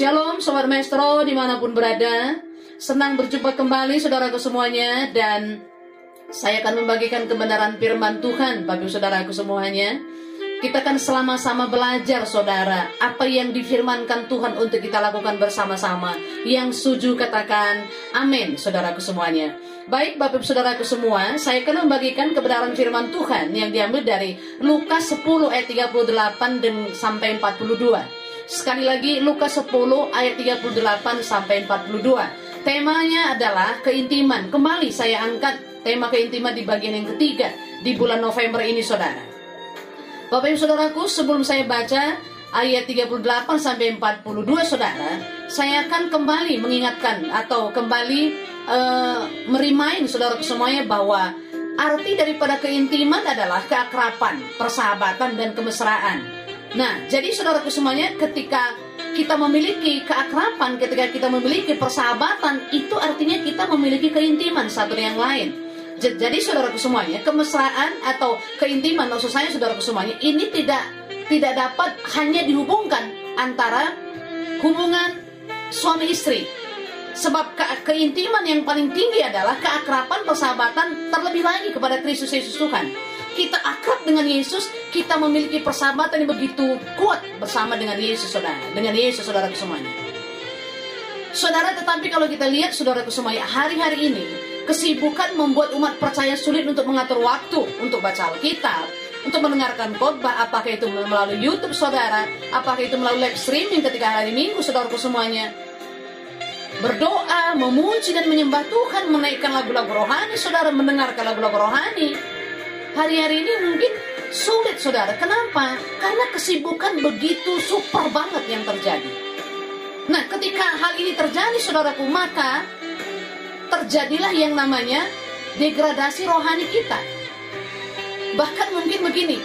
Shalom Sobat Maestro di mana pun berada. Senang berjumpa kembali saudaraku semuanya Dan saya akan membagikan kebenaran firman Tuhan bagi saudaraku semuanya. Kita akan selama-sama belajar saudara Apa yang difirmankan Tuhan untuk kita lakukan bersama-sama. Yang setuju katakan amin saudaraku semuanya. Baik Bapak Ibu Saudaraku semua, saya akan membagikan kebenaran firman Tuhan yang diambil dari Lukas 10 ayat 38 dan sampai 42. Sekali lagi Lukas 10 ayat 38 sampai 42. Temanya adalah keintiman. Kembali saya angkat tema keintiman di bagian yang ketiga di bulan November ini Saudara. Bapak Ibu Saudaraku, sebelum saya baca ayat 38 sampai 42 Saudara, saya akan kembali mengingatkan atau kembali eh, merimain Saudaraku semuanya bahwa arti daripada keintiman adalah keakraban, persahabatan dan kemesraan. Nah, jadi saudaraku semuanya ketika kita memiliki keakraban, ketika kita memiliki persahabatan, itu artinya kita memiliki keintiman satu dengan yang lain. Jadi saudaraku semuanya, kemesraan atau keintiman maksud saya saudaraku semuanya ini tidak tidak dapat hanya dihubungkan antara hubungan suami istri. Sebab ke- keintiman yang paling tinggi adalah keakraban persahabatan terlebih lagi kepada Kristus Yesus Tuhan. Kita akrab dengan Yesus, kita memiliki persahabatan yang begitu kuat bersama dengan Yesus saudara, dengan Yesus saudara semuanya. Saudara, tetapi kalau kita lihat saudara semuanya, hari-hari ini kesibukan membuat umat percaya sulit untuk mengatur waktu untuk baca Alkitab, untuk mendengarkan khotbah, apakah itu melalui YouTube saudara, apakah itu melalui live streaming ketika hari Minggu saudaraku semuanya. Berdoa, memuji dan menyembah Tuhan, menaikkan lagu-lagu rohani, saudara mendengarkan lagu-lagu rohani. Hari-hari ini mungkin sulit saudara. Kenapa? Karena kesibukan begitu super banget yang terjadi. Nah, ketika hal ini terjadi, saudaraku, maka terjadilah yang namanya degradasi rohani kita. Bahkan mungkin begini,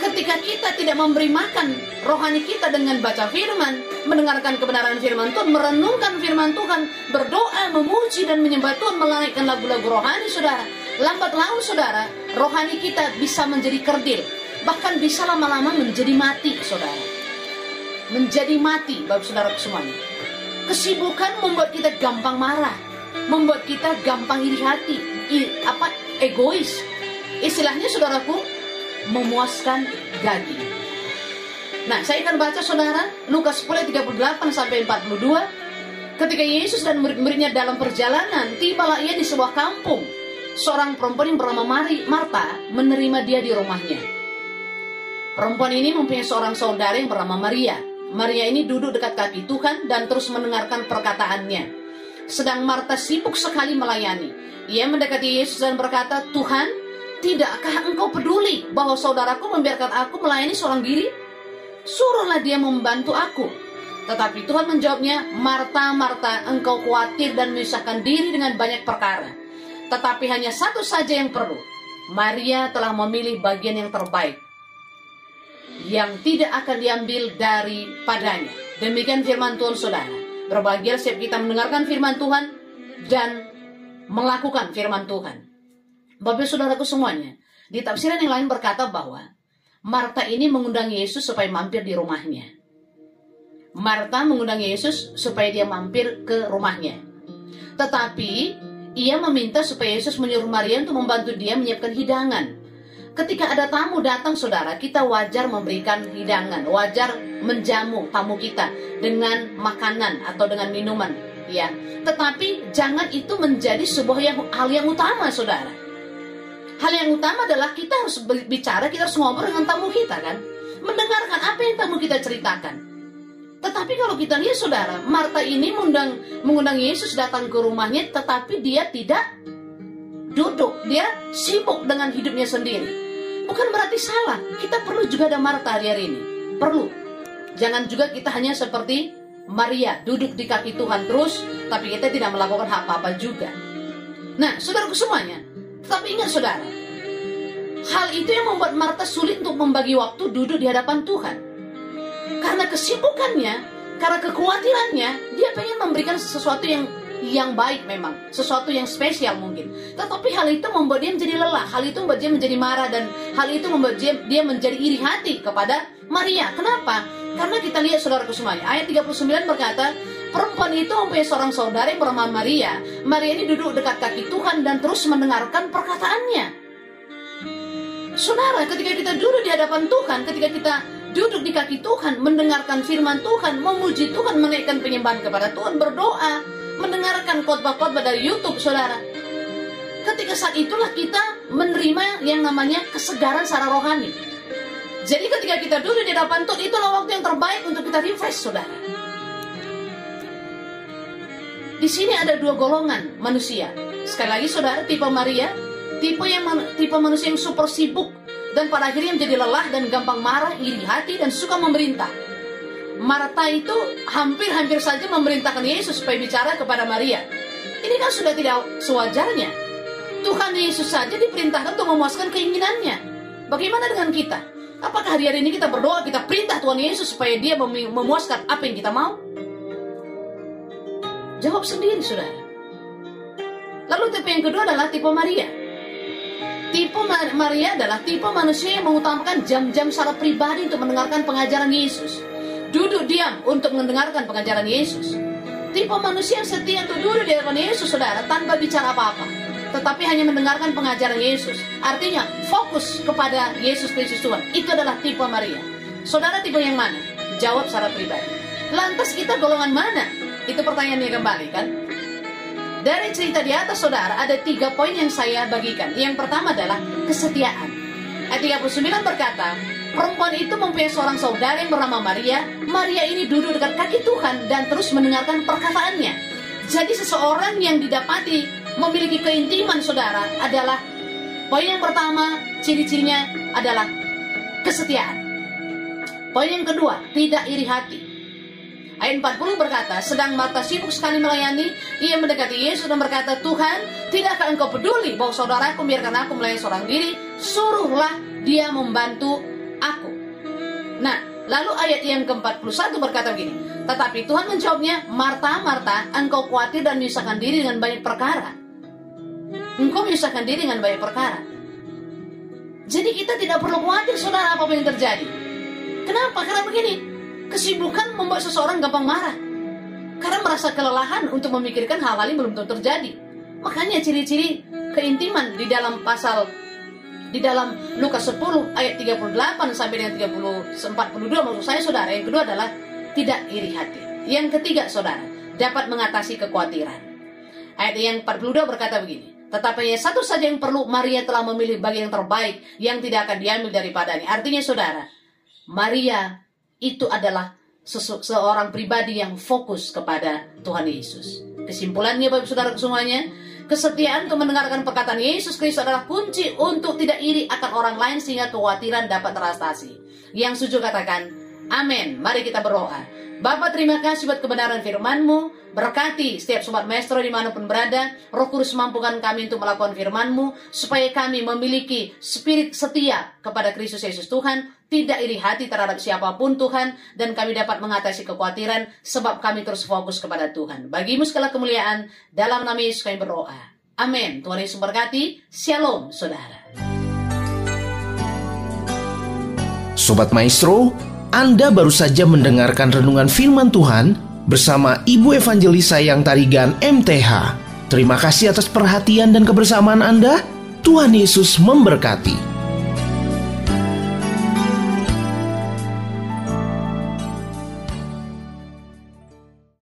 ketika kita tidak memberi makan rohani kita dengan baca firman, mendengarkan kebenaran firman Tuhan, merenungkan firman Tuhan, berdoa, memuji dan menyembah Tuhan, menaikkan lagu-lagu rohani, saudara. Lambat laun, saudara, rohani kita bisa menjadi kerdil. Bahkan bisa lama-lama menjadi mati, saudara menjadi mati bapak saudara semuanya. Kesibukan membuat kita gampang marah, membuat kita gampang iri hati, i- apa egois. Istilahnya saudaraku memuaskan daging. Nah, saya akan baca saudara Lukas 10 ayat 38 sampai 42. Ketika Yesus dan murid-muridnya dalam perjalanan, tibalah ia di sebuah kampung. Seorang perempuan yang bernama Mari, Marta menerima dia di rumahnya. Perempuan ini mempunyai seorang saudara yang bernama Maria. Maria ini duduk dekat kaki Tuhan dan terus mendengarkan perkataannya. Sedang Marta sibuk sekali melayani. Ia mendekati Yesus dan berkata, Tuhan, Tidakkah engkau peduli bahwa saudaraku membiarkan aku melayani seorang diri? Suruhlah dia membantu aku. Tetapi Tuhan menjawabnya, Marta, Marta, engkau khawatir dan menyusahkan diri dengan banyak perkara. Tetapi hanya satu saja yang perlu. Maria telah memilih bagian yang terbaik. Yang tidak akan diambil daripadanya. Demikian firman Tuhan saudara. Berbahagia setiap kita mendengarkan firman Tuhan dan melakukan firman Tuhan. Bapak saudaraku semuanya, di tafsiran yang lain berkata bahwa Marta ini mengundang Yesus supaya mampir di rumahnya. Marta mengundang Yesus supaya dia mampir ke rumahnya. Tetapi ia meminta supaya Yesus menyuruh Maria untuk membantu dia menyiapkan hidangan. Ketika ada tamu datang saudara, kita wajar memberikan hidangan, wajar menjamu tamu kita dengan makanan atau dengan minuman, ya. Tetapi jangan itu menjadi sebuah yang, hal yang utama, saudara. Hal yang utama adalah kita harus bicara, kita harus ngobrol dengan tamu kita kan, mendengarkan apa yang tamu kita ceritakan. Tetapi kalau kita lihat saudara, Marta ini mengundang, mengundang Yesus datang ke rumahnya, tetapi dia tidak duduk. Dia sibuk dengan hidupnya sendiri. Bukan berarti salah. Kita perlu juga ada Marta hari, hari ini. Perlu. Jangan juga kita hanya seperti Maria, duduk di kaki Tuhan terus, tapi kita tidak melakukan apa-apa juga. Nah, saudaraku semuanya, tetapi ingat saudara, hal itu yang membuat Marta sulit untuk membagi waktu duduk di hadapan Tuhan. Karena kesibukannya, karena kekhawatirannya, dia pengen memberikan sesuatu yang yang baik memang, sesuatu yang spesial mungkin. Tetapi hal itu membuat dia menjadi lelah, hal itu membuat dia menjadi marah dan hal itu membuat dia, dia menjadi iri hati kepada Maria. Kenapa? Karena kita lihat saudaraku semuanya, ayat 39 berkata, perempuan itu mempunyai seorang saudara yang bernama Maria. Maria ini duduk dekat kaki Tuhan dan terus mendengarkan perkataannya. Saudara, ketika kita duduk di hadapan Tuhan, ketika kita duduk di kaki Tuhan, mendengarkan firman Tuhan, memuji Tuhan, menaikkan penyembahan kepada Tuhan, berdoa, mendengarkan khotbah-khotbah dari YouTube, saudara. Ketika saat itulah kita menerima yang namanya kesegaran secara rohani. Jadi ketika kita duduk di hadapan Tuhan, itulah waktu yang terbaik untuk kita refresh, saudara. Di sini ada dua golongan manusia. Sekali lagi, saudara, tipe Maria, tipe yang tipe manusia yang super sibuk dan pada akhirnya menjadi lelah dan gampang marah, iri hati dan suka memerintah. Marta itu hampir-hampir saja memerintahkan Yesus supaya bicara kepada Maria. Ini kan sudah tidak sewajarnya. Tuhan Yesus saja diperintahkan untuk memuaskan keinginannya. Bagaimana dengan kita? Apakah hari-hari ini kita berdoa, kita perintah Tuhan Yesus supaya dia memuaskan apa yang kita mau? Jawab sendiri, saudara. Lalu tipe yang kedua adalah tipe Maria. Tipe Maria adalah tipe manusia yang mengutamakan jam-jam secara pribadi untuk mendengarkan pengajaran Yesus. Duduk diam untuk mendengarkan pengajaran Yesus. Tipe manusia yang setia untuk duduk di hadapan Yesus, saudara, tanpa bicara apa-apa. Tetapi hanya mendengarkan pengajaran Yesus. Artinya, fokus kepada Yesus Kristus Tuhan. Itu adalah tipe Maria. Saudara tipe yang mana? Jawab secara pribadi. Lantas kita golongan mana? Itu pertanyaannya kembali kan? Dari cerita di atas saudara ada tiga poin yang saya bagikan. Yang pertama adalah kesetiaan. Ayat 39 berkata, perempuan itu mempunyai seorang saudara yang bernama Maria. Maria ini duduk dekat kaki Tuhan dan terus mendengarkan perkataannya. Jadi seseorang yang didapati memiliki keintiman saudara adalah poin yang pertama ciri-cirinya adalah kesetiaan. Poin yang kedua, tidak iri hati. Ayat 40 berkata, sedang Marta sibuk sekali melayani, ia mendekati Yesus dan berkata, Tuhan, tidakkah engkau peduli bahwa saudaraku biarkan aku melayani seorang diri, suruhlah dia membantu aku. Nah, lalu ayat yang ke-41 berkata begini, tetapi Tuhan menjawabnya, Marta, Marta, engkau khawatir dan menyusahkan diri dengan banyak perkara. Engkau menyusahkan diri dengan banyak perkara. Jadi kita tidak perlu khawatir saudara apa yang terjadi. Kenapa? Karena begini, Kesibukan membuat seseorang gampang marah. Karena merasa kelelahan untuk memikirkan hal-hal yang belum tentu terjadi. Makanya ciri-ciri keintiman di dalam pasal di dalam Lukas 10 ayat 38 sampai dengan 30 42 maksud saya saudara yang kedua adalah tidak iri hati. Yang ketiga saudara dapat mengatasi kekhawatiran. Ayat yang 42 berkata begini. Tetapi hanya satu saja yang perlu Maria telah memilih bagian yang terbaik yang tidak akan diambil daripadanya. Artinya saudara, Maria itu adalah seorang pribadi yang fokus kepada Tuhan Yesus. Kesimpulannya Bapak Saudara semuanya, Kesetiaan untuk mendengarkan perkataan Yesus Kristus adalah kunci untuk tidak iri akan orang lain sehingga kekhawatiran dapat teratasi. Yang setuju katakan, amin. Mari kita berdoa. Bapak terima kasih buat kebenaran firman-Mu. Berkati setiap sobat maestro di mana pun berada. Roh Kudus mampukan kami untuk melakukan firman-Mu. Supaya kami memiliki spirit setia kepada Kristus Yesus Tuhan. Tidak iri hati terhadap siapa pun Tuhan. Dan kami dapat mengatasi kekhawatiran. Sebab kami terus fokus kepada Tuhan. Bagimu segala kemuliaan. Dalam nama Yesus kami berdoa. Amin. Tuhan Yesus berkati. Shalom saudara. Sobat Maestro, anda baru saja mendengarkan renungan firman Tuhan bersama Ibu Evangelis Sayang Tarigan MTH. Terima kasih atas perhatian dan kebersamaan Anda. Tuhan Yesus memberkati.